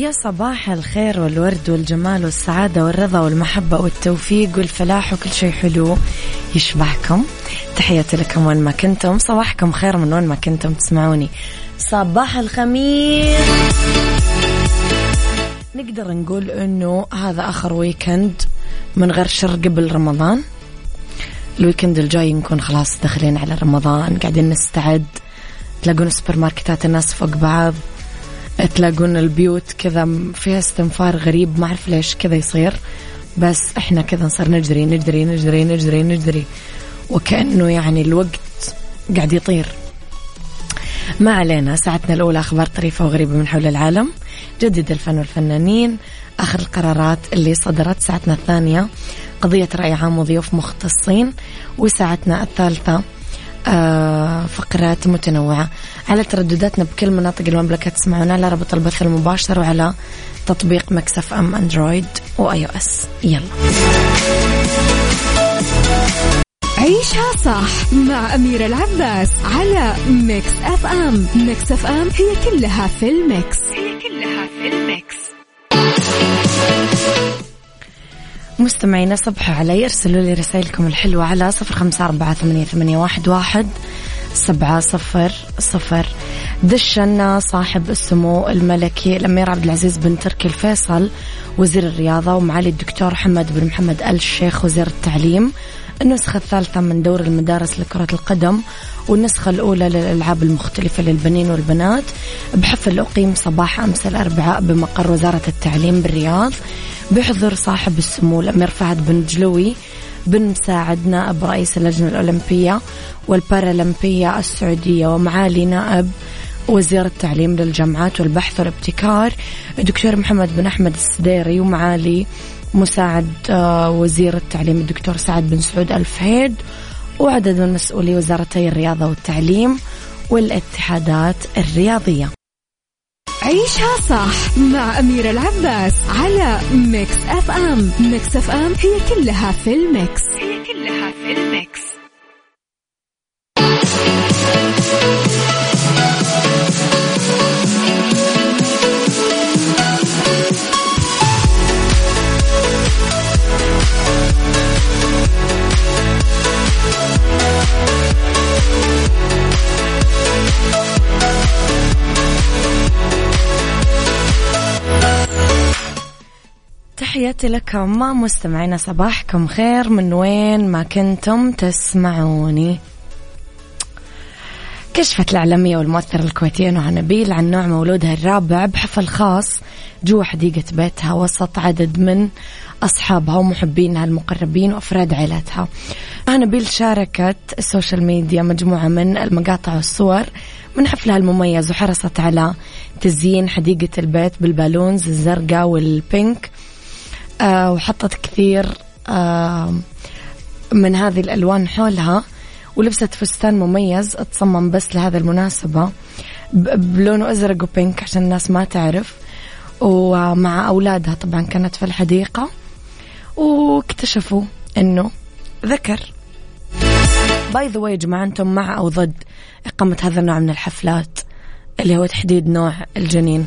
يا صباح الخير والورد والجمال والسعادة والرضا والمحبة والتوفيق والفلاح وكل شيء حلو يشبعكم. تحياتي لكم وين ما كنتم. صباحكم خير من وين ما كنتم تسمعوني. صباح الخميس. نقدر نقول إنه هذا آخر weekend من غير شر قبل رمضان. ال weekend الجاي نكون خلاص داخلين على رمضان قاعدين نستعد تلاقون السوبر ماركتات الناس فوق بعض. تلاقون البيوت كذا فيها استنفار غريب ما أعرف ليش كذا يصير. بس إحنا كذا نصير نجري نجري نجري نجري نجري. وكأنه يعني الوقت قاعد يطير. ما علينا ساعتنا الأولى أخبار طريفة وغريبة من حول العالم. جدد الفن والفنانين آخر القرارات اللي صدرت ساعتنا الثانية. قضية رأي عام وضيوف مختصين. وساعتنا الثالثة فقرات متنوعة على تردداتنا بكل مناطق المملكة. تسمعونا على رابط البث المباشر وعلى تطبيق Mix FM Android و iOS. يلا. عيشها صح مع أميرة العباس على Mix FM. Mix FM هي كلها في ال mix. هي كلها في ال mix. مستمعينا صبحوا علي ارسلوا لي رسائلكم الحلوة على صفر خمسة أربعة ثمانية, ثمانية واحد, واحد سبعة صفر صفر. دشنا صاحب السمو الملكي الأمير عبد العزيز بن تركي الفيصل وزير الرياضة ومعالي الدكتور محمد بن محمد الشيخ وزير التعليم. النسخة الثالثة من دور المدارس لكرة القدم والنسخة الأولى للألعاب المختلفة للبنين والبنات. بحفل أقيم صباح أمس الأربعاء بمقر وزارة التعليم بالرياض. بحضور صاحب السمو الأمير فهد بن جلوي. بن مساعد نائب رئيس اللجنة الأولمبية والبارالمبية السعودية ومعالي نائب وزير التعليم للجامعات والبحث والابتكار. الدكتور محمد بن أحمد السديري ومعالي مساعد آه، وزير التعليم الدكتور سعد بن سعود الفهيد وعدد من مسؤولي وزارتي الرياضة والتعليم والاتحادات الرياضية. عيشها صح مع أميرة العباس على Mix FM. Mix FM هي كلها في ال mix. هي كلها في ال mix. تحياتي لكم. مستمعينا صباحكم خير. من وين ما كنتم تسمعوني. كشفت الإعلامية والمؤثرة الكويتية نهى نبيل عن نوع مولودها الرابع بحفل خاص جوا حديقة بيتها وسط عدد من أصحابها ومحبينها المقربين وأفراد عائلتها نبيل شاركت السوشيال ميديا مجموعة من المقاطع والصور من حفلها المميز وحرصت على تزيين حديقة البيت بال balloons الزرقاء وال pink آه وحطت كثير آه من هذه الألوان حولها ولبست فستان مميز تصمم بس لهذا المناسبة بلونه أزرق و pink عشان الناس ما تعرف. ومع أولادها طبعا كانت في الحديقة. واكتشفوا أنه ذكر. by the way يا جماعة أنتم مع أو ضد إقامة هذا النوع من الحفلات اللي هو تحديد نوع الجنين؟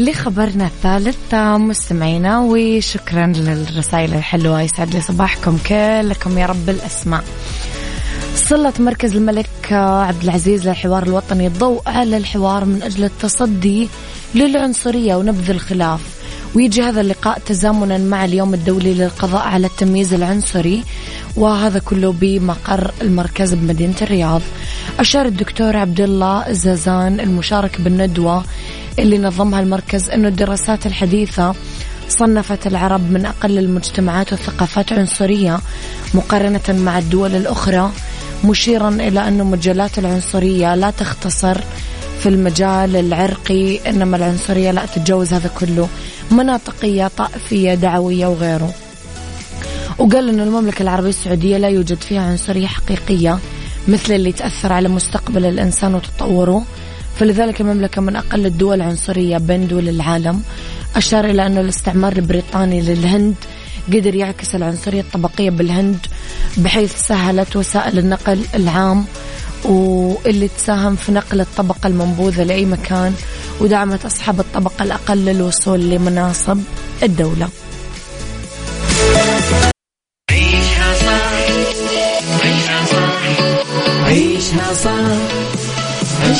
لخبرنا الثالث. مستمعينا وشكرا للرسائل الحلوة. يسعد لي صباحكم كلكم يا رب الأسماء. سلط مركز الملك عبد العزيز للحوار الوطني. الضوء على الحوار من أجل التصدي للعنصرية ونبذ الخلاف. ويجي هذا اللقاء تزامنا مع اليوم الدولي للقضاء على التمييز العنصري وهذا كله بمقر المركز بمدينة الرياض. أشار الدكتور عبد الله الزازان المشارك بالندوة اللي نظمها المركز أنه الدراسات الحديثة صنفت العرب من أقل المجتمعات والثقافات عنصرية مقارنة مع الدول الأخرى مشيرا إلى أن مجالات العنصرية لا تختصر في المجال العرقي إنما العنصرية لا تتجاوز هذا كله. مناطقية طائفية دعوية وغيره. وقال أن المملكة العربية السعودية لا يوجد فيها عنصرية حقيقية مثل اللي تأثر على مستقبل الإنسان وتطوره. فلذلك المملكة من أقل الدول عنصرية بين دول العالم أشار إلى أنه الاستعمار البريطاني للهند قدر يعكس العنصرية الطبقية بالهند بحيث سهلت وسائل النقل العام واللي تساهم في نقل الطبقة المنبوذة لأي مكان ودعمت أصحاب الطبقة الأقل للوصول لمناصب الدولة.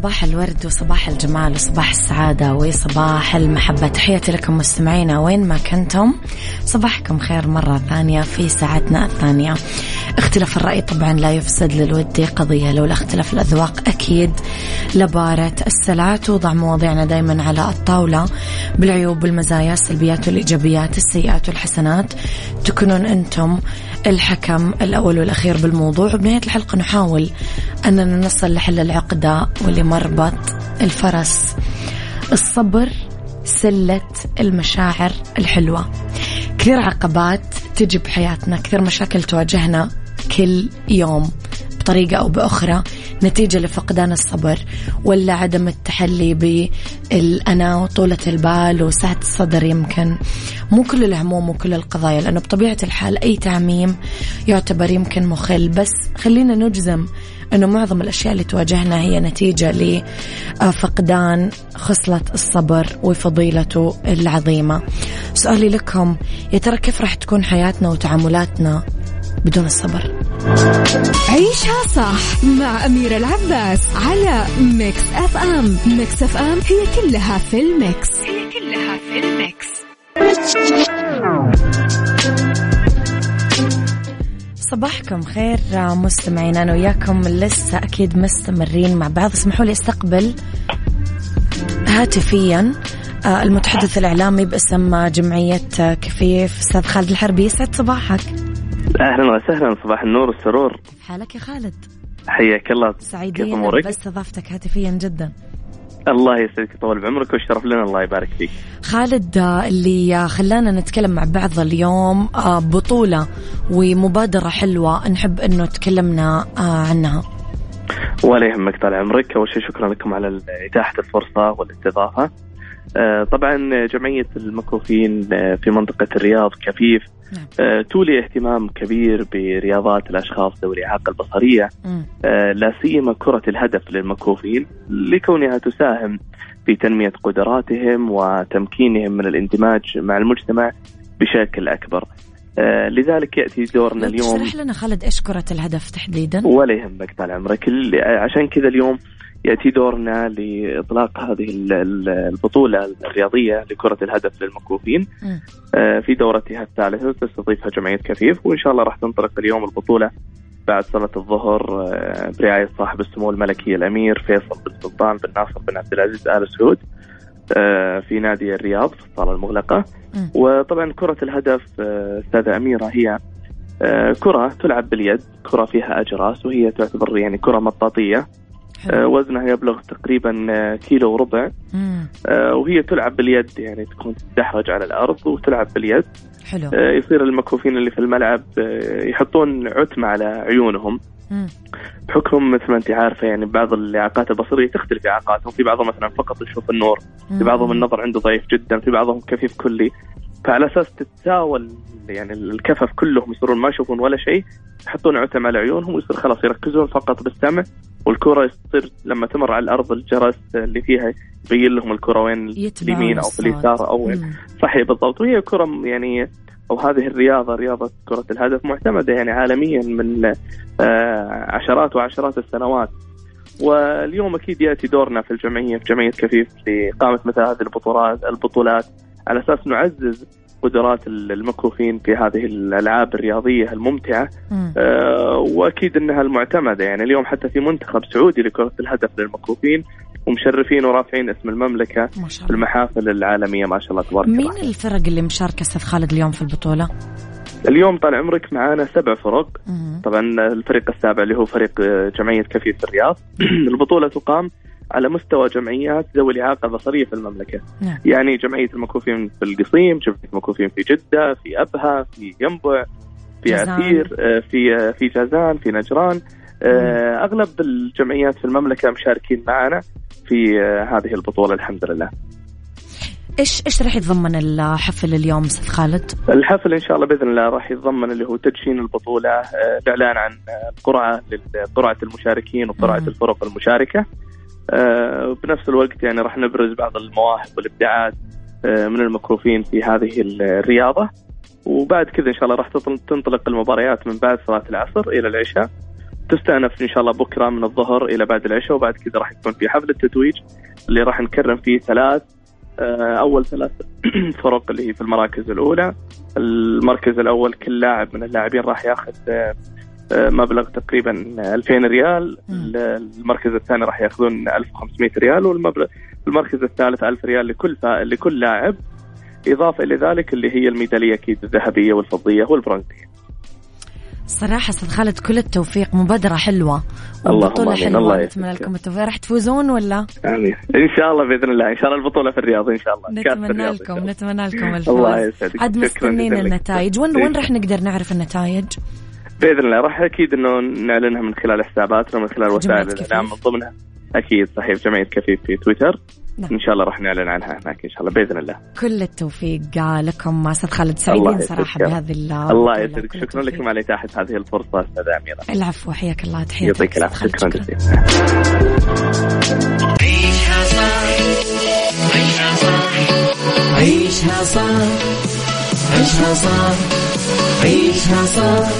صباح الورد وصباح الجمال وصباح السعادة وصباح المحبة. تحياتي لكم مستمعينا وين ما كنتم. صباحكم خير مرة ثانية في ساعتنا الثانية. اختلاف الرأي طبعا لا يفسد للود قضية لولا اختلاف الأذواق أكيد. لبارة السلعات وضع مواضيعنا دايما على الطاولة بالعيوب والمزايا السلبيات والإيجابيات السيئات والحسنات. تكونون أنتم الحكم الأول والأخير بالموضوع. وبنهاية الحلقة نحاول أننا نصل لحل العقدة ولمربط الفرس. الصبر سلة المشاعر الحلوة. كثير عقبات تجي بحياتنا كثير مشاكل تواجهنا كل يوم. بطريقة أو بأخرى نتيجة لفقدان الصبر ولا عدم التحلي بالأنا وطولة البال وسعة الصدر يمكن. مو كل الهموم وكل القضايا لأنه بطبيعة الحال أي تعميم يعتبر يمكن مخل. بس خلينا نجزم أنه معظم الأشياء اللي تواجهنا هي نتيجة لفقدان خصلة الصبر وفضيلته العظيمة. سؤالي لكم يا ترى كيف راح تكون حياتنا وتعاملاتنا بدون الصبر؟ عيشها صح مع أميرة العباس على Mix FM Mix FM هي كلها في ال mix. هي كلها في ال mix. صباحكم خير مستمعين أنا وياكم لسه أكيد مستمرين مع بعض. اسمحوا لي أستقبل هاتفيا آه، المتحدث الإعلامي باسم جمعية كفيف أستاذ خالد الحربي. يسعد صباحك. أهلا وسهلا صباح النور والسرور. كيف حالك يا خالد؟ حياك الله. سعيدين أمورك؟ باستضافتك هاتفيا جدا. الله يسعدك طول بعمرك والشرف لنا الله يبارك فيك. خالد آه، اللي آه، خلانا نتكلم مع بعض اليوم آه، بطولة ومبادرة حلوة نحب إنه تكلمنا عنها. ولا يهمك طال عمرك. أول شيء شكرا لكم على إتاحة الفرصة والاستضافه طبعا جمعية المكفوفين في منطقة الرياض كفيف نعم. آه، تولي اهتمام كبير برياضات الأشخاص ذوي الإعاقة البصرية آه، لا سيما كرة الهدف للمكفوفين لكونها تساهم في تنمية قدراتهم وتمكينهم من الاندماج مع المجتمع بشكل أكبر. آه لذلك يأتي دورنا اليوم اشرح لنا خالد إيش كرة الهدف تحديدا؟ ولا يهمك طال عمرك عشان كذا اليوم يأتي دورنا لإطلاق هذه البطولة الرياضية لكرة الهدف للمكفوفين آه، في دورتها الثالثه تستضيفها جمعية كفيف وإن شاء الله راح تنطلق اليوم البطولة بعد صلاة الظهر آه، برعاية صاحب السمو الملكي الأمير فيصل بن سلطان بن ناصر بن عبد العزيز آل سعود آه، في نادي الرياض في الصالة المغلقة. وطبعا كرة الهدف أستاذة أميرة هي كرة تلعب باليد كرة فيها أجراس وهي تعتبر يعني كرة مطاطية. وزنها يبلغ تقريبا آه، كيلو وربع. آه، وهي تلعب باليد يعني تكون تدحرج على الأرض وتلعب باليد. حلو. يصير المكفوفين اللي في الملعب يحطون عتمة على عيونهم. بحكم مثل ما انت عارفة يعني بعض الاعاقات البصرية تختلف اعاقاتهم في بعضهم مثلا فقط يشوف النور في بعضهم النظر عنده ضعيف جدا في بعضهم كفيف كلي. فعلى أساس تتساوى يعني الكفف كلهم يصيرون ما يشوفون ولا شيء يحطون عتم على عيونهم ويصير خلاص يركزون فقط بالسمع والكرة يصير لما تمر على الأرض الجرس اللي فيها يبين لهم الكرة وين اليمين أو في اليسار أو وين. صحيح بالضبط. وهي كرة يعني أو هذه الرياضة رياضة كرة الهدف معتمدة يعني عالميا من آه، عشرات وعشرات السنوات. واليوم أكيد يأتي دورنا في الجمعية في جمعية كفيف لاقامه مثل هذه البطولات البطولات. على أساس نعزز قدرات المكفوفين في هذه الألعاب الرياضية الممتعة. آه وأكيد إنها المعتمدة. يعني اليوم حتى في منتخب سعودي لكرة الهدف للمكفوفين ومشرفين ورافعين اسم المملكة ما شاء الله. في المحافل العالمية ما شاء الله تبارك الله. مين الفرق اللي مشاركة أستاذ خالد اليوم في البطولة؟ اليوم طال عمرك معانا سبع فرق. طبعا الفريق السابع اللي هو فريق جمعية كفيف الرياض. البطولة تقام على مستوى جمعيات ذوي الإعاقة البصرية في المملكة نعم. يعني جمعية المكوفين في القصيم جمعية المكوفين في جدة في أبها في ينبع في عسير آه، في آه، في جازان في نجران آه، أغلب الجمعيات في المملكة مشاركين معنا في هذه البطولة الحمد لله. إيش إيش راح يتضمن الحفل اليوم أستاذ خالد؟ الحفل إن شاء الله بإذن الله راح يتضمن اللي هو تدشين البطولة، الاعلان عن قرعة لقرعه المشاركين وقرعة الفرق المشاركة. آه، بنفس الوقت يعني راح نبرز بعض المواهب والابداعات آه، من المكروفين في هذه الرياضة. وبعد كذا إن شاء الله راح تنطلق المباريات من بعد صلاة العصر إلى العشاء. تستأنف إن شاء الله بكرة من الظهر إلى بعد العشاء وبعد كذا راح يكون في حفل التتويج اللي راح نكرم فيه ثلاث آه، أول ثلاث فرق اللي هي في المراكز الأولى. المركز الأول كل لاعب من اللاعبين راح ياخذ مبلغ تقريبا 2000 ريال. المركز الثاني راح ياخذون 1500 ريال والمبلغ المركز الثالث 1000 ريال لكل لكل لاعب إضافة إلى ذلك اللي هي الميدالية أكيد الذهبية والفضية والبرونزية. صراحة أستاذ خالد كل التوفيق مبادرة حلوة. وبطولة حلوة. الله نتمنى لكم التوفيق. راح تفوزون ولا؟ آمين. إن شاء الله بإذن الله. إن شاء الله البطولة في الرياض إن شاء الله. نتمنى لكم نتمنى لكم الفوز. الله يسعدك. عاد مستنين النتائج. وين وين راح نقدر نعرف النتائج؟ بإذن الله راح أكيد إنه نعلنها من خلال حساباتنا ومن خلال وسائل الإعلام من ضمنها. أكيد صحيح جمعيه كفيف في تويتر. نعم. إن شاء الله راح نعلن عنها هناك إن شاء الله بإذن الله. كل التوفيق لكم أستاذ خالد سعيدين صراحة بهذه الله يسعدك. شكرا لكم على إتاحة هذه الفرصة أستاذة أميرة. العفو حياك الله تحياتي يعطيك العافية. شكرا جزيلا. عيشها صح عيشها صح عيشها صح عيشها صح عيشها صح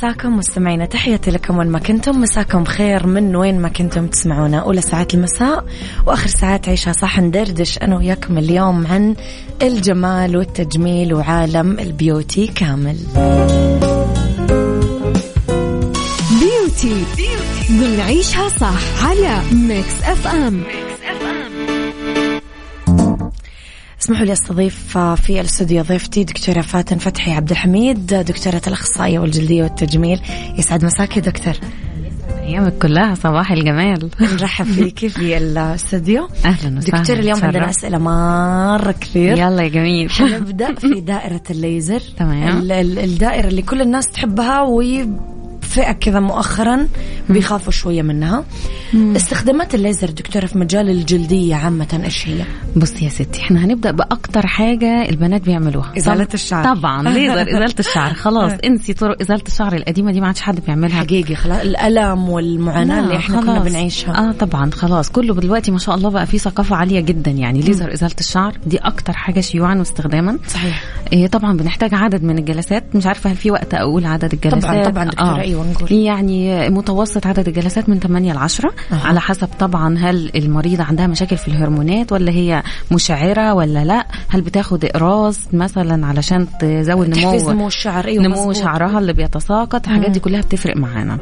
مساكم مستمعينا تحياتي لكم وين ما كنتم. مساكم خير من وين ما كنتم تسمعونا. أولى ساعات المساء وآخر ساعات عيشها صح ندردش أنا وياكم اليوم عن الجمال والتجميل وعالم ال beauty كامل. beauty. ضمن عيشها صح على Mix FM. اسمحوا لي أستضيف في الاستوديو ضيفتي دكتورة فاتن فتحي عبد الحميد دكتورة الأخصائية والجلدية والتجميل. يسعد مساك يا دكتور. أيامك كلها صباح الجمال. نرحب فيكي في الاستوديو. أهلا وسهلا دكتور اليوم. عندنا أسئلة مرة كثير. يلا يا جميل. حنبدأ في دائرة الليزر. تمام. ال- ال- الدائرة اللي كل الناس تحبها وفئه كذا مؤخرا بيخافوا شوية منها. استخدامات الليزر دكتورة في مجال الجلدية عامة إيش هي؟ بصي يا ستي إحنا هنبدأ بأكتر حاجة البنات بيعملوها. طب- الشعر. طبعا ليزر إزالة الشعر خلاص انسي طرق إزالة الشعر القديمة دي ما عادش حد بيعملها. حقيقي خلاص الألم والمعاناة اللي إحنا كنا خلاص. بنعيشها. آه طبعا خلاص كله دلوقتي ما شاء الله بقى في ثقافة عالية جدا يعني ليزر إزالة الشعر دي أكتر حاجة شيوعا واستخداما. صحيح. إيه طبعا بنحتاج عدد من الجلسات مش عارفة هل في وقت أقول عدد الجلسات؟ طبعا طبعا دكتوره أيوه. نقول يعني متوسط عدد الجلسات من 8 ل 10 أها. على حسب طبعا هل المريضة عندها مشاكل في الهرمونات ولا هي مشعرة ولا لأ هل بتاخد إقراص مثلا علشان تزود نمو نمو الشعر أيوه نمو مظبوط. شعرها اللي بيتساقط الحاجات دي كلها بتفرق معانا.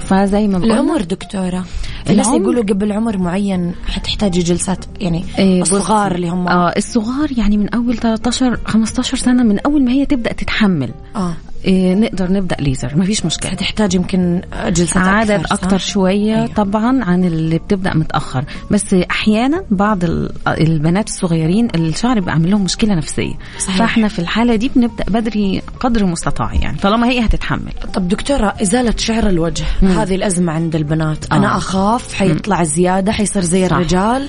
فزي ما بقول العمر دكتورة في ناس العمر؟ يقولوا قبل عمر معين حتحتاجي جلسات يعني إيه، الصغار. اللي هم آه الصغار يعني من أول 13 15 سنة من أول ما هي تبدأ تتحمل آه إيه نقدر نبدأ ليزر مفيش مشكلة هتحتاج يمكن جلسات عدد أكثر, أكتر صح؟ شوية. أيوة. طبعا عن اللي بتبدأ متأخر بس أحيانا بعض ال- البنات الصغيرين الشعر بيبقى عامل لهم مشكلة نفسية صحيح. فإحنا في الحالة دي بنبدأ بدري قدر المستطاع يعني طالما هي هتتحمل طب دكتورة إزالة شعر الوجه مم. هذه الأزمة عند البنات أنا آه. أخاف حيطلع زيادة حيصير زي صح. الرجال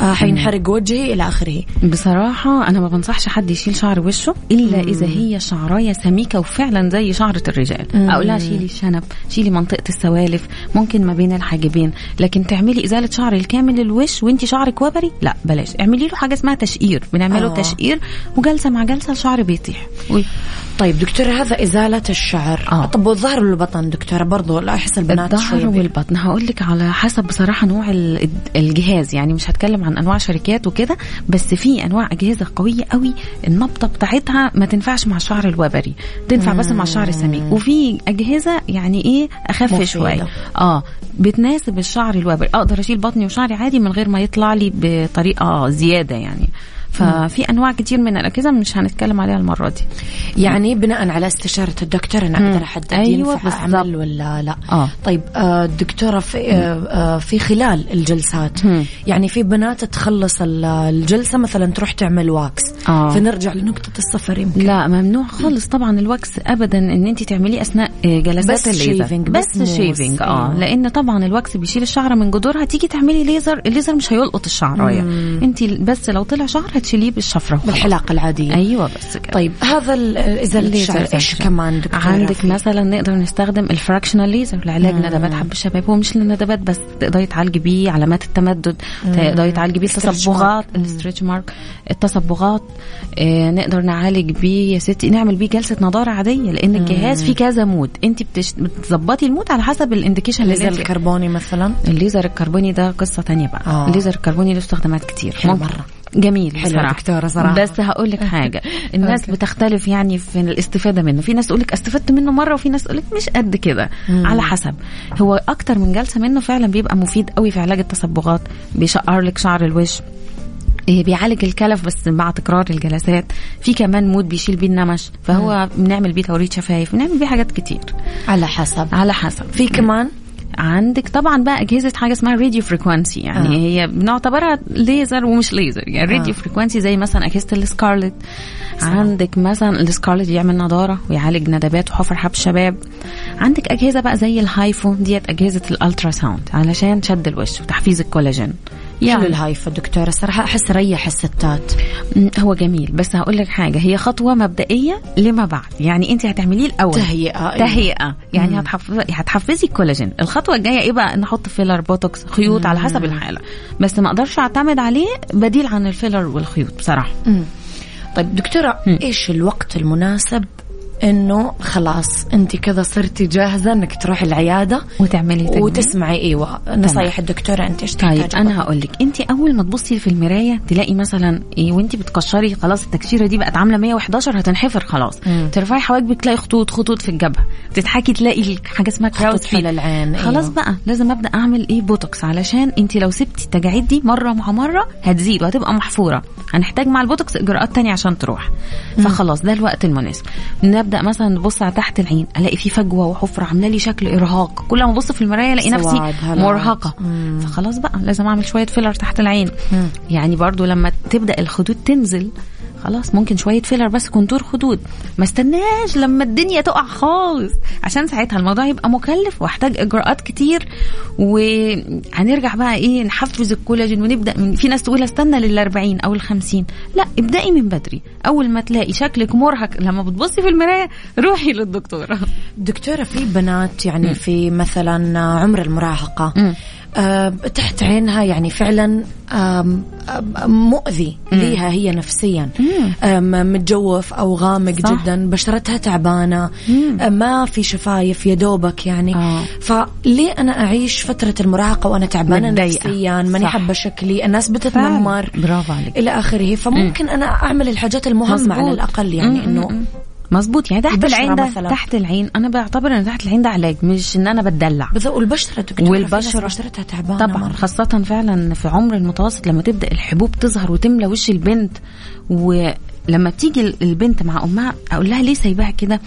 آه حينحرق وجهي إلى آخره بصراحة أنا ما بنصحش حد يشيل شعر وشه إلا إذا هي شعراية سميكة وفعلا زي شعرة الرجال. مم. أقول لها شيلي الشنب شيلي منطقة السوالف ممكن ما بين الحاجبين. لكن تعملي إزالة شعر الكامل للوش وانت شعرك وبري؟ لا بلاش. اعملي له حاجة اسمها تشقير. بنعمله. آه. تشقير وجلسة مع جلسة الشعر بيطيح. وي- طيب دكتورة هذا إزالة الشعر. آه. طب والظهر والبطن دكتورة برضو لا أحس البنات الظهر والبطن. هقول لك على حسب بصراحة نوع ال- الجهاز. يعني مش هتكلم عن أنواع شركات وكده بس في أنواع أجهزة قوية قوي النبضة بتاعتها ما تنفعش مع الشعر الوبري. تنفع بس مع الشعر السميك وفي أجهزة يعني إيه أخف. شوية. آه بتناسب الشعر الوبري أقدر أشيل بطني وشعري عادي من غير ما يطلع لي بطريقة زيادة يعني. ففي أنواع كتير من الأجهزة مش هنتكلم عليها المرة دي يعني بناء على استشارة الدكتور أنا مم. أقدر أحدد أيوة ينفع. أعمل ولا لا آه طيب آه، دكتورة في آه، آه، في خلال الجلسات مم. يعني في بنات تخلص ال- الجلسة مثلا تروح تعمل wax آه. فنرجع لنقطة الصفر يمكن لا ممنوع خالص طبعا ال wax ابدا إن انت تعمليه أثناء آه، جلسات بس الليزر بس بس. shaving آه. لأن طبعا ال wax بيشيل الشعرة من جذورها تيجي تعملي ليزر الليزر مش هيلقط الشعراية انت بس لو طلع شعر هتشيليه بالشفرة وخلاص. بالحلاقة العادية. أيوه بس كده. طيب هذا إزالة الليزر facial. كمان دكتورة عندك في- مثلا نقدر نستخدم ال fractional ليزر لعلاج ندبات حب الشباب هو مش للندبات بس تقدري تعالجي بيه علامات التمدد تقدري تعالجي بيه التصبغات ال stretch mark التصبغات آه نقدر نعالج بيه. يا ستي نعمل بيه جلسة نضارة عادية لأن الجهاز فيه كذا mode أنت. بتظبطي ال mode على حسب ال indication اللي الليزر الكربوني مثلا؟ الليزر الكربوني ده قصة تانية بقى. آه. الليزر الكربوني له استخدامات كتير. مرة. جميل حلو بصراحة. دكتورة صراحة. بس هقول لك حاجة الناس okay. بتختلف يعني في الاستفادة منه. في ناس تقول لك استفدت منه مرة وفي ناس تقول لك مش قد كده. على حسب. هو أكتر من جلسة منه فعلا بيبقى مفيد قوي في علاج التصبغات. بيشقر لك شعر الوش. إيه بيعالج الكلف بس مع تكرار الجلسات. في كمان مود بيشيل بيه النمش. فهو بنعمل بيه توريد شفايف. بنعمل بيه حاجات كتير. على حسب. على حسب. في كمان عندك طبعا بقى أجهزة حاجة اسمها radio frequency يعني آه. آه. هي بنعتبرها ليزر ومش ليزر يعني آه. radio frequency زي مثلا أجهزة ال Scarlet عندك مثلا ال Scarlet بيعمل نضارة ويعالج ندبات وحفر حب الشباب عندك أجهزة بقى زي ال HIFU ديت أجهزة ال ultrasound علشان شد الوش وتحفيز الكولاجين حلو ال HIFU دكتورة. الصراحة أحس ريح الستات. هو جميل. بس هقول لك حاجة هي خطوة مبدئية لما بعد. يعني أنت هتعمليه الأول. تهيئة أيوة. تهيئة. يعني هتحفظي هتحفزي الكولاجين. الخطوة الجاية إيه بقى؟ نحط فيلر بوتوكس خيوط على حسب الحالة. بس ما أقدرش أعتمد عليه بديل عن الفيلر والخيوط بصراحة. طيب دكتورة مم. إيش الوقت المناسب إنه خلاص أنت كذا صرتي جاهزة إنك تروحي العيادة وتعملي تجميل. وتسمعي إيوه نصايح الدكتورة أنت إيش طيب أنا هقول لك أنت أول ما تبصي في المراية تلاقي مثلا إيه وأنت بتكشري خلاص التكشيره دي بقت عاملة 111 هتنحفر خلاص. مم. ترفعي حواجبك تلاقي خطوط خطوط في الجبهة. تضحكي تلاقي حاجة اسمها خطوط حول العين خلاص أيوة. بقى لازم أبدأ أعمل إيه؟ بوتوكس. علشان أنت لو سبتي التجاعيد دي مرة مع مرة هتزيد وهتبقى محفورة. هنحتاج مع البوتوكس إجراءات تانية عشان تروح. فخلاص ده الوقت المناسب. نبدا مثلا نبص على تحت العين ألاقي في فجوة وحفرة عاملة لي شكل إرهاق كل ما أبص في المراية ألاقي نفسي. مرهقة مم. فخلاص بقى لازم أعمل شوية فيلر تحت العين مم. يعني برضو لما تبدأ الخدود تنزل خلاص ممكن شوية فيلر بس contour خدود. ما استناش لما الدنيا تقع خالص. عشان ساعتها الموضوع يبقى مكلف واحتاج إجراءات كتير. وهنرجع بقى إيه نحفز الكولاجين ونبدأ من في ناس تقول أستنى لل 40 أو ال 50 لا ابدأي من بدري. أول ما تلاقي شكلك مرهق لما بتبصي في المراية روحي للدكتورة. دكتورة في بنات يعني في مثلا عمر. آه تحت عينها يعني فعلا مؤذي ليها هي نفسيا متجوف أو غامق صح. جدا بشرتها تعبانة آه، ما في شفايف يا دوبك يعني آه. فليه أنا أعيش فترة المراهقة وأنا تعبانة. نفسيا ماني. حابة شكلي الناس بتتنمر. برافو عليك. إلى آخره فممكن أنا أعمل الحاجات المهمة على. الأقل يعني إنه مظبوط يعني تحت العين ده مثلاً. تحت العين أنا بعتبر إن تحت العين ده علاج مش إن أنا بتدلع بالذات والبشره دكتوره والبشرة. بشرتها تعبانة طبعا مرة. خاصة فعلا في عمر المتوسط لما تبدأ الحبوب تظهر وتملى وش البنت ولما بتيجي البنت مع أمها أقول لها ليه سايباها كده؟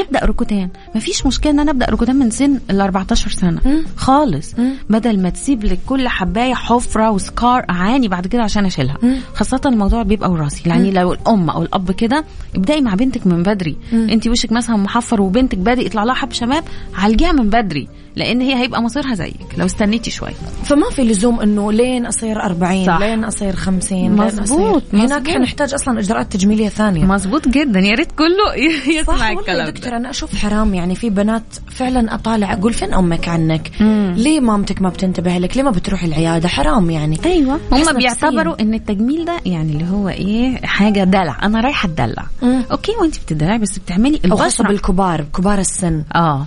نبدأ ركوتان مفيش مشكلة إن أنا أبدأ ركوتان من سن ال 14 سنة. خالص. بدل ما تسيب لك كل حباية حفرة وسكار أعاني بعد كده عشان أشيلها. خاصة الموضوع بيبقى وراثي. يعني لو الأم أو الأب كده ابدأي مع بنتك من بدري. انت وشك مثلا محفر وبنتك بادئ يطلع لها حب شباب عالجيها من بدري. لأن هي هيبقى مصيرها زيك لو استنيتي شوية فما في لزوم إنه لين أصير 40 صح. لين أصير 50 لين مظبوط، هناك. حنحتاج أصلا إجراءات تجميلية ثانية مظبوط جدا يا ريت كله يسمع الكلام دكتور أنا أشوف حرام يعني في بنات فعلا أطالع أقول فين أمك عنك؟ مم. ليه مامتك ما بتنتبه لك؟ ليه ما بتروحي العيادة؟ حرام يعني أيوه هم بيعتبروا. إن التجميل ده يعني اللي هو إيه حاجة دلع أنا رايحة اتدلع. أوكي وانت بتدلعي بس بتعملي البشرة بالكبار كبار السن آه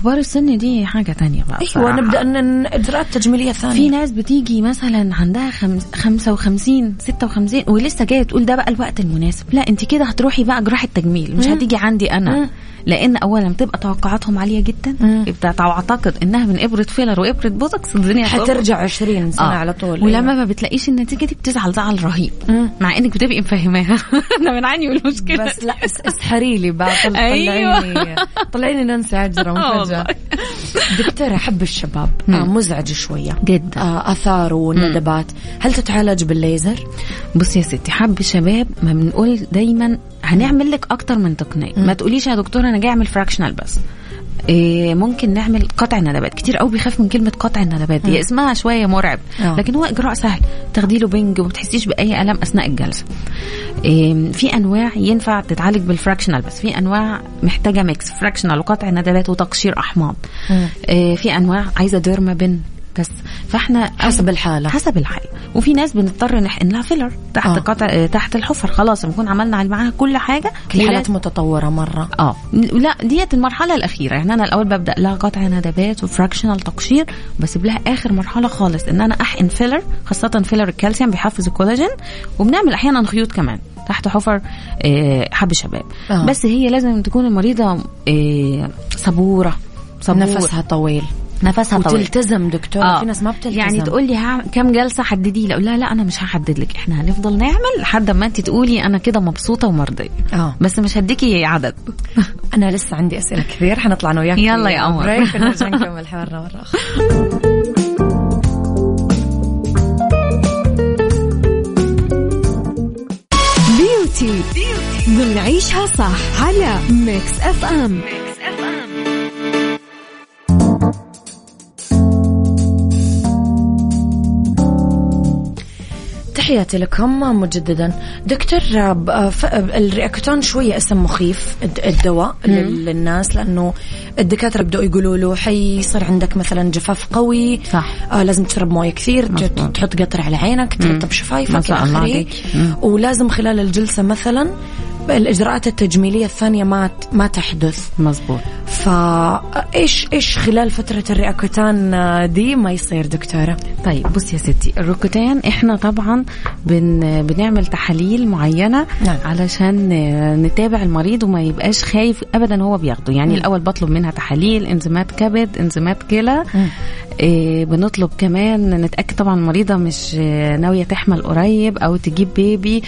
كبار السن دي حاجة تانية بقى إيوه. نبدأ ان إجراءات تجميلية ثانية في ناس بتيجي مثلا عندها خمس 55 56 ولسه جاية تقول ده بقى الوقت المناسب لا انت كده هتروحي بقى جراحه تجميل مش هتيجي عندي أنا مم. لأن اولا بتبقى توقعاتهم عالية جدا مم. يبقى تعتقد إنها من إبرة فيلر وإبرة بوتوكس الدنيا هتقف. حترجع 20 سنة آه. على طول ولما أيوة. ما بتلاقيش النتيجة دي بتزعل زعل رهيب مم. مع إنك بتبقي مفهماها أنا بنعاني من المشكلة بس لا اس- اسحري لي بقى طل- أيوة. طلعيني طلعيني نانسي عجرم آه والله. دكتورة حب الشباب. آه مزعج شوية جدا. آه آثار وندبات هل تتعالج بالليزر؟ بصي يا ستي حب شباب ما بنقول دايما هنعمل لك أكتر من تقنيه ما تقوليش يا دكتوره أنا جاي أعمل fractional بس إيه ممكن نعمل قطع ندبات كتير قوي بيخاف من كلمة قطع الندبات هي اسمها شوية مرعب. آه. لكن هو إجراء سهل. تاخدي له بنج وما تحسيش بأي ألم أثناء الجلسة. إيه في أنواع ينفع تتعالج بال fractional بس في أنواع محتاجة mix fractional وقطع ندبات وتقشير أحماض. إيه في أنواع عايزة derma pen بس فاحنا حسب الحالة. حسب الحالة. وفي ناس بنضطر نحقن لها فيلر تحت آه. قطع آه، تحت الحفر. خلاص بنكون عملنا معاها كل حاجة. الحالات متطورة مرة. آه. لا ديت المرحلة الأخيرة. يعني أنا الأول ببدأ لها قطع ندبات و fractional تقشير بسيب لها آخر مرحلة خالص. إن أنا أحقن فيلر خاصة فيلر الكالسيوم بيحفز الكولاجين. وبنعمل أحيانا خيوط كمان تحت حفر آه، حب شباب آه. بس هي لازم تكون المريضة آه، صبورة. صبورة نفسها طويل. نفسها طويل. وتلتزم دكتورة آه. في ناس ما بتلتزم. يعني تقول لي ها كم جلسة حددي لي؟ أقول لها لا أنا مش هحدد لك. إحنا هنفضل نعمل لحد ما انت تقولي أنا كده مبسوطة ومرضية. آه. بس مش هديكي عدد. أنا لسه عندي أسئلة كثير حنطلع أنا وياك يلا يا قمر. ونرجع نكمل حوارنا مرة أخرى. Beauty ضمن عيشها صح على Mix FM تحياتي لكم مجددا دكتور ب- ف- الرياكوتون شوية اسم مخيف الد- الدواء لل- للناس لأنه الدكاترة بدأوا يقولوا له حيصير عندك مثلا جفاف قوي صح. آه لازم تشرب موية كثير. تحط قطر على عينك ترطب شفايفك إلى آخره. ولازم خلال الجلسة مثلا الإجراءات التجميلية الثانية ما ما تحدث. مظبوط فايش إيش خلال فترة الرياكوتان دي ما يصير دكتورة؟ طيب بص يا ستي الروكوتان إحنا طبعا بن بنعمل تحاليل معينة نعم. علشان نتابع المريض وما يبقاش خايف ابدا هو بياخده. يعني مم. الأول بطلب منها تحاليل إنزيمات كبد إنزيمات كلى. إيه بنطلب كمان نتأكد طبعا المريضة مش آه، ناوية تحمل قريب أو تجيب بيبي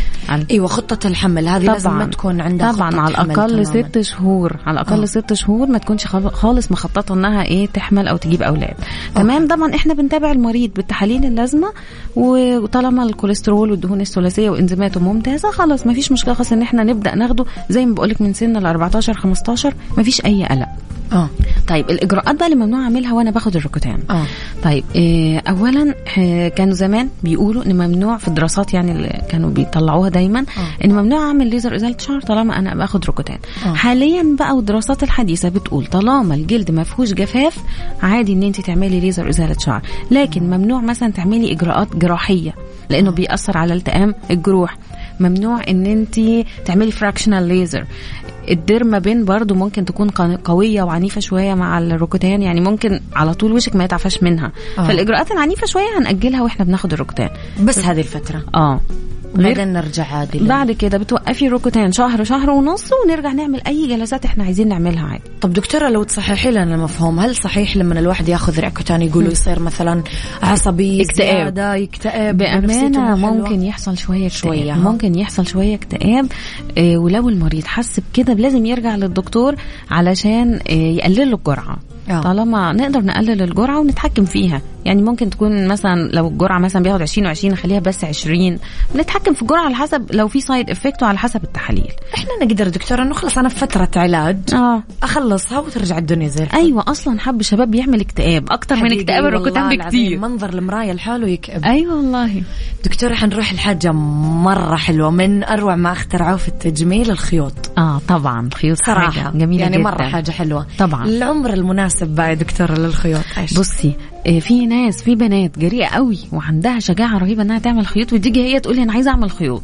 إيوه خطة الحمل هذه لازم تكون عندها طبعا على الأقل. ست شهور. على الأقل آه. ست شهور ما تكونش خال- خالص مخططة إنها إيه تحمل أو تجيب أولاد. تمام؟ طبعا إحنا بنتابع المريض بالتحاليل اللازمة وطالما الكوليسترول والدهون الثلاثية وإنزيماته ممتازة خلاص ما فيش مشكلة خالص إن إحنا نبدأ ناخده. زي ما بقولك من سن ال 14 15 ما فيش أي قلق. آه. طيب الإجراءات بقى اللي ممنوع أعملها وأنا باخد الروكوتان. آه. طيب إيه اولا آه، كانوا زمان بيقولوا إن ممنوع في الدراسات يعني اللي كانوا بيطلعوها دايما آه. إن ممنوع أعمل ليزر إزالة شعر طالما أنا باخد روكوتان آه. حاليا بقى والدراسات الحديثة بتقول طالما الجلد ما فيهوش جفاف عادي إن أنت تعملي ليزر إزالة شعر. لكن ممنوع مثلا تعملي إجراءات جراحية لأنه بيأثر على التئام الجروح. ممنوع إن أنت تعملي fractional laser ال derma pen برضو ممكن تكون قوية وعنيفة شوية مع الروكوتان يعني ممكن على طول وشك ما يتعافاش منها. آه. فالإجراءات العنيفة شوية هنأجلها وإحنا بناخد الروكوتان. بس هذه الفترة. آه. بعدين نرجع عادي بعد كده بتوقفي روكوتان شهر شهر ونص ونرجع نعمل أي جلسات إحنا عايزين نعملها عادي طب دكتورة لو تصححي لنا المفهوم هل صحيح لما الواحد ياخذ رياكوتان يقولوا يصير مثلا عصبي اكتئاب. يكتئب حلوة؟ ممكن يحصل شوية، ها؟ ممكن يحصل شوية اكتئاب آه ولو المريض حس بكده لازم يرجع للدكتور علشان آه يقلل له الجرعة آه. طالما نقدر نقلل الجرعة ونتحكم فيها. يعني ممكن تكون مثلا لو الجرعة مثلا بياخد 20 و20 نخليها بس 20 نتحكم في الجرعة على حسب لو في side effect وعلى حسب التحاليل. إحنا نقدر دكتورة إنه خلص أنا في فترة علاج آه. أخلصها وترجع الدنيا زي الفل. أيوه أصلا حب شباب بيعمل اكتئاب أكتر من اكتئاب العظيم بكتير منظر المراية لحاله يكئب. أيوه والله. دكتورة حنروح لحاجة مرة حلوة من أروع ما اخترعوه في التجميل الخيوط. آه طبعا خيوط صراحة. حاجة جميلة يعني جدا. مرة حاجة حلوة. طبعا. العمر المناسب يا دكتورة للخيوط. بصي في ناس في بنات جريئة قوي وعندها شجاعة رهيبة إنها تعمل خيوط وتيجي هي تقول لي أنا عايزة أعمل خيوط.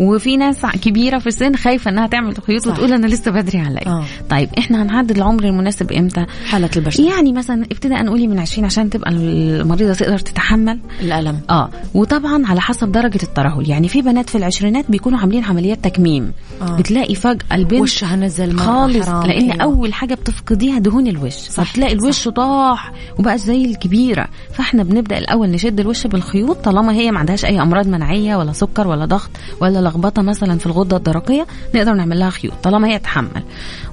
وفي ناس كبيرة في السن خايفة إنها تعمل خيوط صح. وتقول أنا لسه بدري عليا آه. طيب إحنا هنحدد العمر المناسب إمتى حالة البشرة يعني مثلا ابتداء نقولي من 20 عشان تبقى المريضة تقدر تتحمل الألم آه وطبعا على حسب درجة الترهل يعني في بنات في العشرينات بيكونوا عاملين عمليات تكميم آه. بتلاقي فجأة البنت وشها نزل خالص. لأن أيوة. أول حاجة بتفقديها دهون الوش صح، فتلاقي الوش طاح وبقى زي الكبيره فاحنا بنبدأ الأول نشد الوش بالخيوط طالما هي ما عندهاش أي أمراض مناعية ولا سكر ولا ضغط ولا لخبطة مثلا في الغدة الدرقية نقدر نعمل لها خيوط طالما هي تحمل.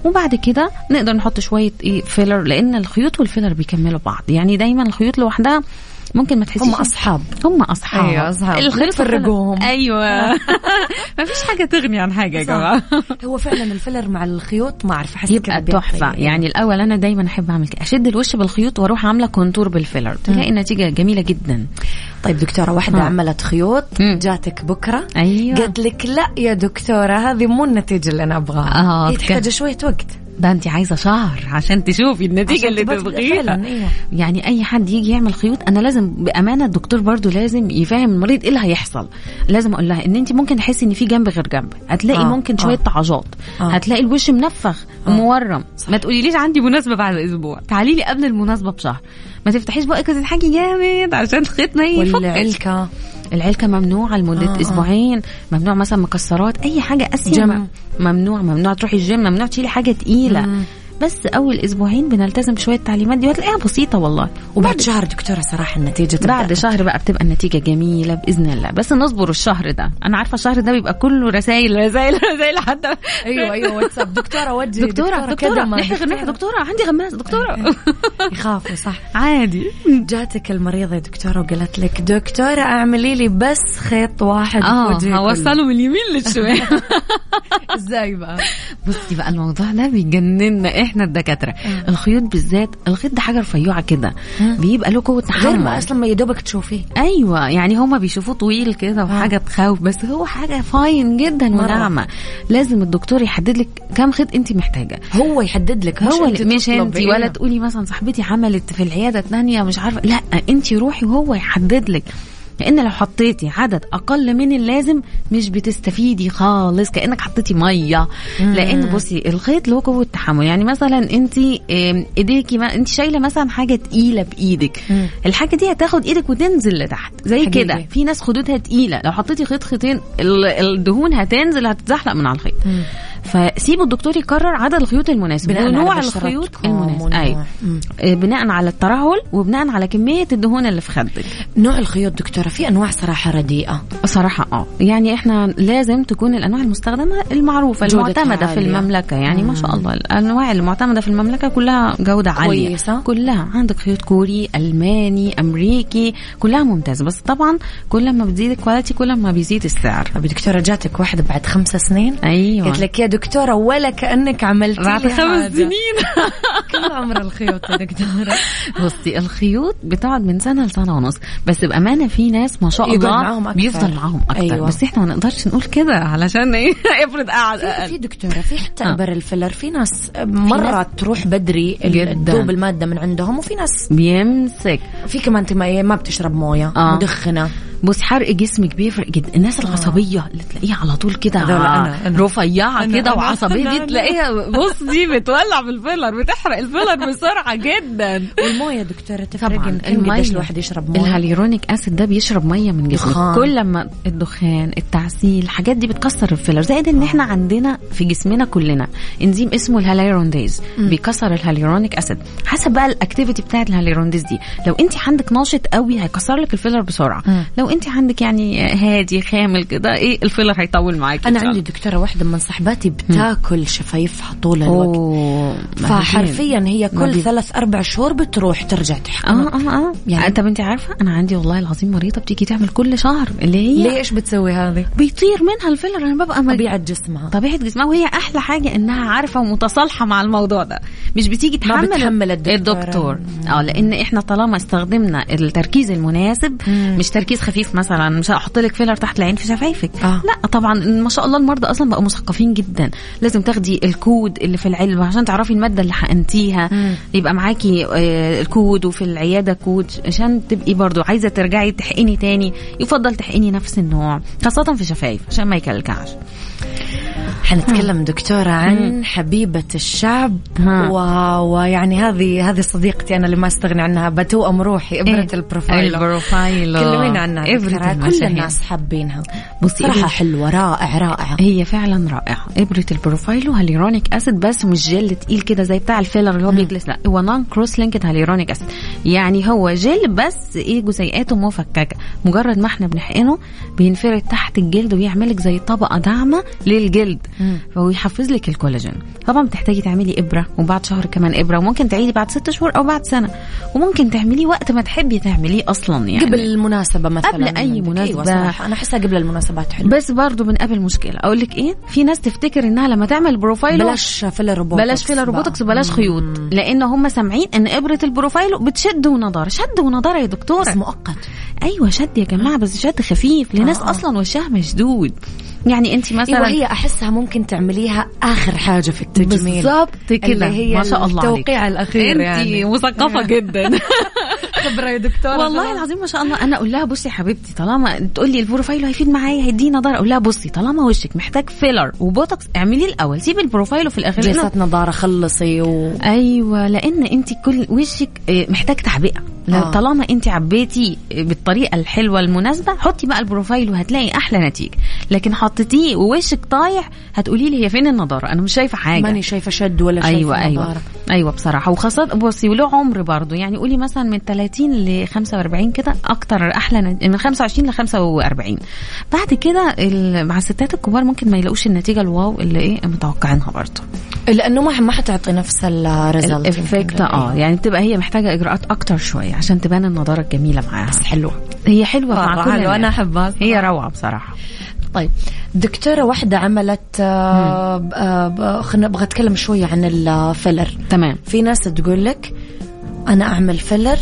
وبعد كده نقدر نحط شوية إيه فيلر لأن الخيوط والفيلر بيكملوا بعض. يعني دايما الخيوط لوحدها ممكن ما تحسيش هم أصحاب. هم أصحاب. أيوة، أصحاب. الخيط نفرقوهم. أيوه. ما فيش حاجة تغني عن حاجة يا. جماعة. هو فعلا الفيلر مع الخيوط ما أعرف أحس كذا يبقى تحفة. يعني. الأول أنا دايما أحب أعمل كده أشد الوش بالخيوط وأروح عاملة contour بالفيلر. تلاقي النتيجة جميلة جدا. طيب دكتورة واحدة. عملت خيوط مم. جاتك بكرة. أيوه. قالت لك لا يا دكتورة هذه مو النتيجة اللي أنا أبغاها. آه، هي. تحتاج شوية وقت. ده انت عايزة شهر عشان تشوفي النتيجة اللي تبغيها أيوة. يعني أي حد يجي يعمل خيوط أنا لازم بأمانة الدكتور برضو لازم يفهم المريض إيه اللي هيحصل. لازم أقول لها إن أنت ممكن تحسي إن في جنب غير جنب. هتلاقي آه، ممكن شوية آه. طعجات آه. هتلاقي الوش منفخ ومورم ما تقوليليش عندي مناسبة بعد أسبوع. تعالي لي قبل المناسبة بشهر. ما تفتحيش بقك وتضحكي جامد عشان الخيط ما يفكش. والعلكة العلكة ممنوعة لمدة آه، آه. أسبوعين ممنوع مثلا مكسرات أي حاجة أسيا جيم. م- ممنوع ممنوع تروحي الجيم ممنوع تشيلي حاجة تقيلة مم. بس أول أسبوعين بنلتزم بشوية تعليمات دي وهتلاقيها بسيطة والله. وبعد شهر دكتورة صراحة النتيجة تبدأ. بعد شهر بقى بتبقى النتيجة جميلة بإذن الله. بس نصبر الشهر ده. أنا عارفة الشهر ده بيبقى كله رسائل رسائل رسائل حتى أيوه أيوه واتساب. دكتورة وجهي. دكتورة دكتورة نحن غير دكتورة. عندي غماز دكتورة. يخافوا صح. عادي. جاتك المريضة يا دكتورة وقالت لك دكتورة اعملي لي بس خيط واحد آه. هوصله من اليمين للشمال. إزاي بقى؟ بصي بقى الموضوع ده بيجننا إحنا الدكاترة. الخيوط بالذات الخيط ده حاجة رفيعة كده. بيبقى له قوة غير ما تحمل. أصلا ما يدوبك تشوفيه. أيوه يعني هما بيشوفوه طويل كده وحاجة تخوف بس هو حاجة فاين جدا. وناعمة. لازم الدكتور يحدد لك كام خيط انت محتاجة. هو يحدد لك. مش هو انت مش انت. ولا تقولي مثلا صاحبتي عملت في العيادة الثانية مش عارفة. لا انت روحي وهو يحدد لك. لأن لو حطيتي عدد أقل من اللازم مش بتستفيدي خالص كأنك حطيتي مية. لأن بصي الخيط له قوة تحمل. يعني مثلا انت ايديكي ما انت شايلة مثلا حاجة تقيلة بإيدك. الحاجة دي هتاخد إيدك وتنزل لتحت. زي. كده. في ناس خدودها تقيلة. لو حطيتي خيط خيطين ال- الدهون هتنزل هتتزحلق من على الخيط. مم. فسيبوا الدكتور يقرر عدد الخيوط المناسب ونوع الخيوط المناسب ونوع- أيوه. مم. آه، بناء على الترهل وبناء على كمية الدهون اللي في خدك. نوع الخيوط دكتورة في أنواع صراحة رديئة؟ صراحة آه. يعني إحنا لازم تكون الأنواع المستخدمة المعروفة جودتها المعتمدة في عالية. المملكة. يعني ما شاء الله الأنواع المعتمدة في المملكة كلها جودة عالية. كويسة. كلها. عندك خيوط كوري ألماني أمريكي كلها ممتازة. بس طبعا كل ما بتزيد الكواليتي كل ما بيزيد السعر. طب دكتورة جاتك واحدة بعد خمس سنين؟ أيوه. قلت لك يا دكتورة ولا كأنك عملتي بعد لي خمس. سنين كم عمر الخيوط يا دكتورة؟ بصي الخيوط بتقعد من سنة لسنة ونص بس بأمانة في ناس ما شاء الله معاهم أكثر. بيفضل معاهم أكتر أيوة. بس إحنا ما نقدرش نقول كده علشان إيه افرض قاعد في أقل دكتورة في حتى آه. الفيلر في ناس مرة ناس- تروح بدري. تذوب المادة من عندهم وفي ناس بيمسك في كمان ما بتشرب موية آه. مدخنة بص حرق جسمك بيفرق جدا الناس العصبية اللي تلاقيها على طول كده. رفيعة كده وعصبية دي. تلاقيها بص دي بتولع بالفيلر بتحرق الفيلر بسرعة جدا والموية دكتورة تفرق طبعا قديش الواحد يشرب موية ال hyaluronic acid ده بيشرب مية من جسمك. كل لما الدخان التعسيل الحاجات دي بتكسر الفيلر زائد إن إحنا عندنا في جسمنا كلنا إنزيم اسمه ال hyaluronidase بيكسر ال hyaluronic acid حسب بقى ال activity بتاعت ال hyaluronidase دي لو انت عندك ناشط قوي هيكسر لك الفيلر بسرعة. لو انت عندك يعني هادي خامل كده إيه الفيلر هيطول معاكي أنا عندي. دكتورة واحدة من صحباتي بتاكل شفايفها طول الوقت. فحرفيا هي ما كل ثلاث أربع شهور بتروح ترجع تحكم. آه آه آه. يعني- طب انت عارفة أنا عندي والله العظيم مريضة بتيجي تعمل كل شهر اللي هي ليش بتسوي هذه؟ بيطير منها الفيلر أنا ببقى مج... طبيعة جسمها. طبيعة جسمها وهي أحلى حاجة إنها عارفة ومتصالحة مع الموضوع ده. مش بتيجي ما تحمل بتحمل الدكتورة. الدكتور. آه لأن إحنا طالما استخدمنا التركيز المناسب مم. مش تركيز خفيف مثلا مش هحط لك فيلر تحت العين في شفايفك. آه. لا طبعا ما شاء الله المرضى أصلا بقوا مثقفين جدا. لازم تاخدي الكود اللي في العلبه عشان تعرفي المادة اللي حقنتيها. مم. يبقى معاكي آه، الكود وفي العيادة كود عشان تبقي برضو عايزة ترجعي تحقني تاني. يفضل تحقني نفس النوع خاصة في شفايف عشان ما يكلكعش. حنتكلم دكتورة عن حب الشباب. و... ويعني هذه هذه صديقتي أنا اللي ما أستغني عنها بتوأم روحي إبرة إيه؟ البروفايل البروفايل كلمينا عنها. إبرة دكتورة. كل. الناس حابينها. بصي صراحة إبرة- حلوة رائع رائعة هي فعلا رائعة. ابره البروفايل hyaluronic acid بس مش جل تقيل كده زي بتاع الفيلر اللي هو بيجلس. لا هو non cross-linked hyaluronic acid. يعني هو جل بس إيه جزيئاته مفككة. مجرد ما إحنا بنحقنه بينفرد تحت الجلد ويعملك زي طبقة داعمة للجلد. مم. فهو يحفز لك الكولاجين. طبعا بتحتاجي تعملي إبرة وبعد شهر كمان إبرة وممكن تعيدي بعد ست شهور أو بعد سنة. وممكن تعمليه وقت ما تحبي تعمليه أصلا يعني. قبل المناسبة مثلا. قبل عندك. مناسبة. أيوة صراحة أنا أحسها قبل المناسبات حلوة بس برضو بنقابل مشكلة أقول لك إيه في ناس تفتكر إنها لما تعمل بروفايل بلاش فيلر وبوتوكس بلاش فيلر. وبوتوكس وبلاش. خيوط لأن هم سامعين إن إبرة البروفايل بتشد ونضارة شد ونضارة يا بس دكتوره مؤقت أيوه شد يا جماعة بس شد خفيف لناس آه. أصلا وشها مشدود يعني انت مثلا أيوه هي أحسها ممكن تعمليها آخر حاجة في التجميل. بالظبط كده. اللي هي ما شاء الله عليك. التوقيع الأخير انت يعني. مثقفة جدا. خبرة يا دكتورة والله العظيم ما شاء الله. أنا أقول لها بصي حبيبتي طالما تقول لي البروفايل هيفيد معايا هيديني نضاره أقول لها بصي طالما وشك محتاج فيلر وبوتوكس اعمليه الأول. سيبي البروفايل وفي الآخر. جلسات نظاره خلصي و... أيوه لأن أنت كل وشك آه، محتاج تعبئة. آه. طالما أنت عبيتي بالطريقة الحلوة المناسبة حطي بقى البروفايل وهتلاقي أحلى نتيجة. لكن حطيتيه ووشك طايح هتقولي لي هي فين النضارة؟ أنا مش شايفة حاجة. ماني شايفة شد ولا شايفة أيوه أيوه. نضارة. أيوه بصراحة. وخاصة بصي وله عمر برضه. يعني قولي مثلا من 30 ل 45 كده أكتر أحلى من 25 ل 45 بعد كده مع الستات الكبار ممكن ما يلاقوش النتيجة ال wow اللي إيه متوقعينها برضه. لأنه ما ما حتعطي نفس ال result ال effect آه. يعني بتبقى هي محتاجة إجراءات أكتر شوية عشان تبان النضارة الجميلة معاها. بس حلوة. هي حلوة مع مرة كل الناس. أحبها. هي روعة بصراحة. طيب دكتورة واحدة عملت آه، آه، ب- خلنا أبغى أتكلم شوية عن الفيلر. تمام. في ناس تقول لك أنا أعمل فيلر.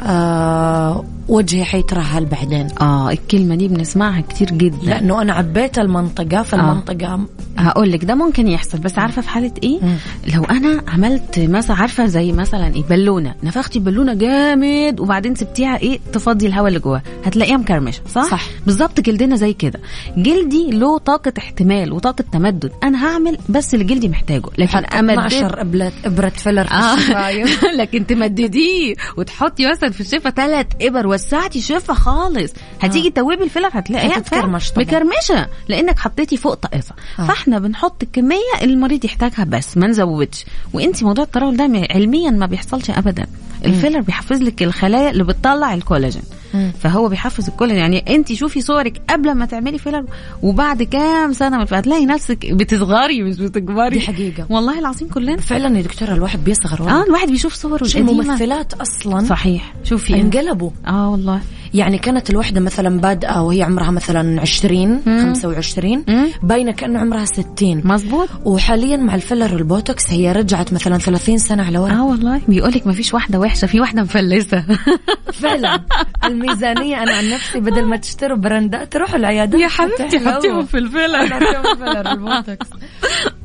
آه وجهي حيترهل بعدين؟ آه الكلمة دي بنسمعها كتير جدا. لأنه أنا عبيت المنطقة فالمنطقة هقول لك ده ممكن يحصل بس عارفة في حالة إيه؟ مم. لو أنا عملت مثلا عارفة زي مثلا إيه بالونة نفختي بالونة جامد وبعدين سبتيها إيه تفضي الهواء اللي جواها هتلاقيها مكرمشة صح؟ صح. بالظبط جلدنا زي كده. جلدي له طاقة احتمال وطاقة تمدد. أنا هعمل بس اللي جلدي محتاجه لكن أمدد 12 ابرة إبرة فيلر في آه. لكن تمدديه وتحطي مثلا في الشفه ثلاث إبر وسعتي شفه خالص. هتيجي تدوبي الفيلر هتلاقيها طبعا. مكرمشة لأنك حطيتي فوق طاقته. آه. فاحنا بنحط الكمية اللي المريض يحتاجها بس ما نزودش. وانت موضوع الترهل ده علميا ما بيحصلش ابدا. الفيلر بيحفز لك الخلايا اللي بتطلع الكولاجين. مم. فهو بيحفز الكولاجين يعني انت شوفي صورك قبل ما تعملي فيلر وبعد كام سنة من هتلاقي نفسك بتصغري مش بتكبري. دي حقيقة. والله العظيم كلنا. فعلا يا دكتورة الواحد بيصغر. آه الواحد بيشوف صوره القديمة. الممثلات أصلا صحيح. شوفي. انقلبوا. آه والله. يعني كانت الوحدة مثلا بادئة وهي عمرها مثلا 20 25 مم. باينة كأنه عمرها 60 مظبوط. وحاليا مع الفيلر والبوتوكس هي رجعت مثلا 30 سنة على ورا. آه والله. بيقول لك ما فيش واحدة وحشة في واحدة مفلسة. فعلا. الميزانية أنا عن نفسي بدل ما تشتروا براندات تروحوا العيادات يا حبيبتي حطيهم في الفيلر. الفيلر البوتوكس. آه،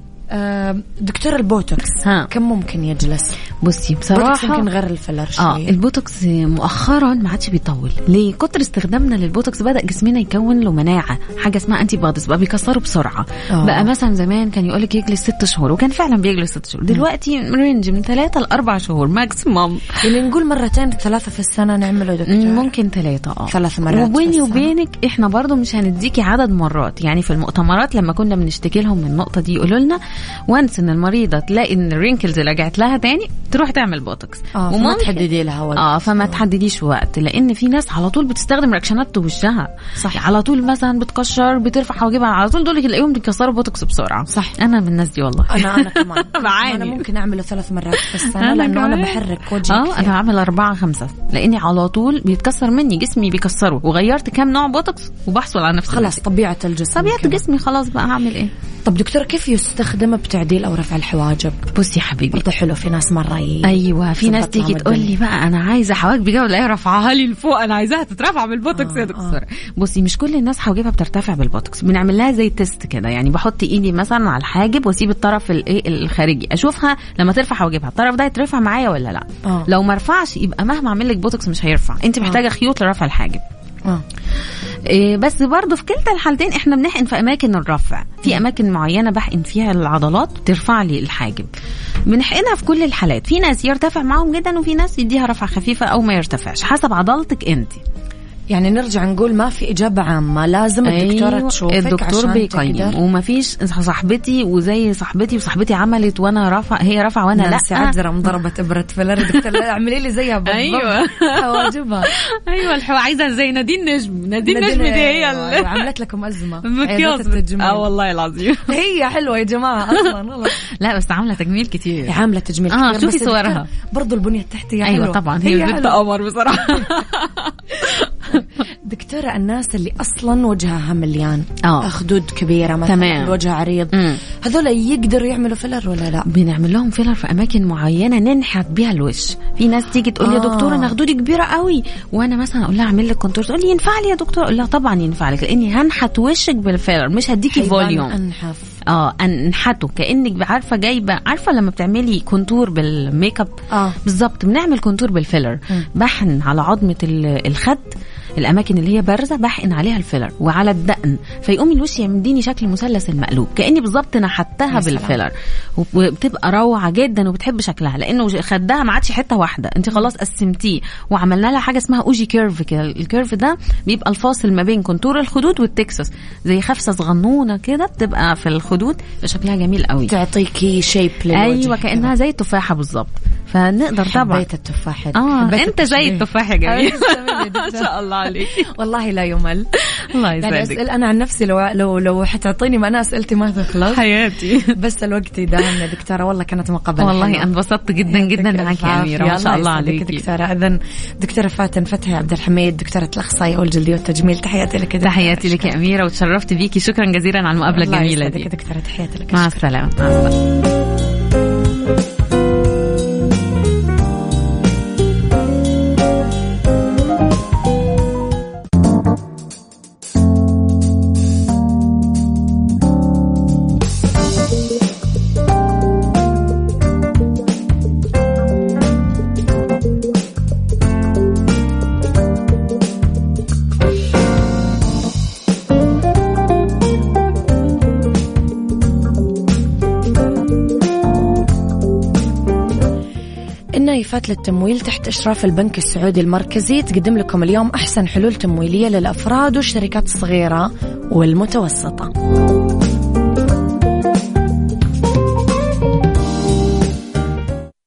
دكتور البوتوكس ها. كم ممكن يجلس؟ بصي بصراحة يمكن غير الفيلر آه شوية. البوتوكس مؤخرا ما عادش بيطول. ليه؟ كتر استخدامنا للبوتوكس بدأ جسمنا يكون له مناعة حاجة اسمها antibodies بقى بيكسره بسرعة. آه. بقى مثلا زمان كان يقول لك يجلس ست شهور وكان فعلا بيجلس ست شهور. دلوقتي range من ثلاثة لاربع شهور maximum يعني نقول مرتين ثلاثة في السنة نعمله دكتور. ممكن ثلاثة آه. ثلاث مرات وبيني. وبينك إحنا برضو مش هنديكي عدد مرات. يعني في المؤتمرات لما كنا بنشتكي لهم من النقطة دي يقولوا لنا once إن المريضة تلاقي إن ال wrinkles رجعت لها تاني تروح تعمل بوتوكس فما وممكن- تحددي لها وقت آه فما تحدديش وقت لأن في ناس على طول بتستخدم رياكشنات وشها صح. على طول مثلا بتكشر بترفع حواجبها على طول دول تلاقيهم بيكسروا بوتوكس بسرعة صح. أنا من الناس دي والله أنا أنا كمان بعاني. أنا ممكن أعمله ثلاث مرات في السنة أنا لأنه أنا. بحرك وجهي آه. أنا عامل أربعة خمسة لأني على طول بيتكسر مني جسمي بيكسره وغيرت كام نوع بوتوكس وبحصل على نفس خلاص طبيعة الجسم طبيعة كده. جسمي خلاص بقى هعمل إيه طب دكتور كيف يستخدم بتعديل أو رفع الحواجب. بصي يا حبيبي. برضه حلو في ناس مرة. أيوه في ناس تيجي تقول. لي بقى أنا عايزة حواجبي كده ولا رافعاها لي لفوق أنا عايزاها تترفع بالبوتوكس آه، يا دكتور بصي مش كل الناس حواجبها بترتفع بالبوتوكس. بنعمل لها زي test كده. يعني بحط إيدي مثلا على الحاجب وأسيب الطرف الايه الخارجي. أشوفها لما ترفع حواجبها. الطرف ده يترفع معايا ولا لأ؟ آه. لو ما رفعش يبقى مهما أعمل لك بوتوكس مش هيرفع. أنت محتاجة خيوط لرفع الحاجب. آه. إيه بس برضو في كلتا الحالتين إحنا بنحقن في أماكن الرفع. في أماكن معينة بحقن فيها العضلات ترفع لي الحاجب. بنحقنها في كل الحالات. في ناس يرتفع معاهم جدا وفي ناس يديها رفعه خفيفة أو ما يرتفعش حسب عضلتك انت. يعني نرجع نقول ما في إجابة عامة لازم الدكتورة أيوة، تشوفك الدكتور عشان بيقيم تقدر. وما فيش صاحبتي وزي صاحبتي وصاحبتي عملت وأنا رفع هي رفع وأنا لا. نانسي عجرم ضربت إبرة فيلر دكتور اعملي لي زيها بالضبط أيوة. حواجبها. أيوه الحو عايزة زي نادين نجم نادين نجم دي هي أيوة، عملت لكم أزمة. مكياج آه والله العظيم. هي حلوة يا جماعة أصلا والله. لا بس عاملة تجميل كتير. هي عاملة تجميل آه، كثير، شوفي بس صورها. البنية التحتية أيوه حلوة. طبعا هي بنت حلوة. قمر بصراحة. دكتورة الناس اللي أصلا وجهها مليان آه. خدود كبيرة مثلا تمام. الوجه عريض مم. هذول يقدروا يعملوا فيلر ولا لا؟ بنعمل لهم فيلر في أماكن معينة ننحت بيها الوش في ناس تيجي تقول لي يا آه. دكتورة أنا خدودي كبيرة قوي وأنا مثلا أقول لها أعمل لك contour تقول لي ينفع لي يا دكتورة أقول لها طبعا ينفع لك لأني هنحت وشك بالفيلر مش هديكي volume أنحف آه أنحته كأنك عارفة جايبة عارفة لما بتعملي contour بال make up آه. بالظبط بنعمل contour بالفيلر. بحقن على عظمة ال- الخد الأماكن اللي هي بارزة بحقن عليها الفيلر وعلى الدقن فيقوم الوش يديني شكل مثلث المقلوب كأني بالظبط نحتها بالفيلر. وبتبقى روعة جدا وبتحب شكلها لأنه خدها ما عادش حتة واحدة أنت خلاص قسمتيه وعملنا لها حاجة اسمها ogee curve كده ال curve ده بيبقى الفاصل ما بين contour الخدود والتكساس زي خفسة صغنونة كده بتبقى في الخدود شكلها جميل قوي. تعطيكي shape للوجه أيوه كأنها زي التفاحة بالظبط. فنقدر طبعا. حبيت التفاحة آه حبيت أنت زي التشبيه. التفاحه جميل. ما شاء الله عليك. والله لا يمل. الله يعني يسعدك. أسأل أنا عن نفسي لو لو لو حتعطيني ما أنا أسئلتي ما تخلص. حياتي. بس الوقت يداهمنا دكتورة والله كانت مقابله والله. انبسطت جدا جدا معك يا. أميرة. ما شاء الله عليك. دكتورة. اذا دكتورة فاتن فتحي عبد الحميد دكتورة الأخصائية والجلديه والتجميل تحياتي لك يا دكتورة. تحياتي لك يا أميرة وتشرفت بيكي. شكرا جزيلا على الجميلة يسعدك دي. يا دكتورة. تحياتي لك. مع شكراً. السلامة. مع السلامة. النايفات للتمويل تحت إشراف البنك السعودي المركزي تقدم لكم اليوم أحسن حلول تمويلية للأفراد والشركات الصغيرة والمتوسطة.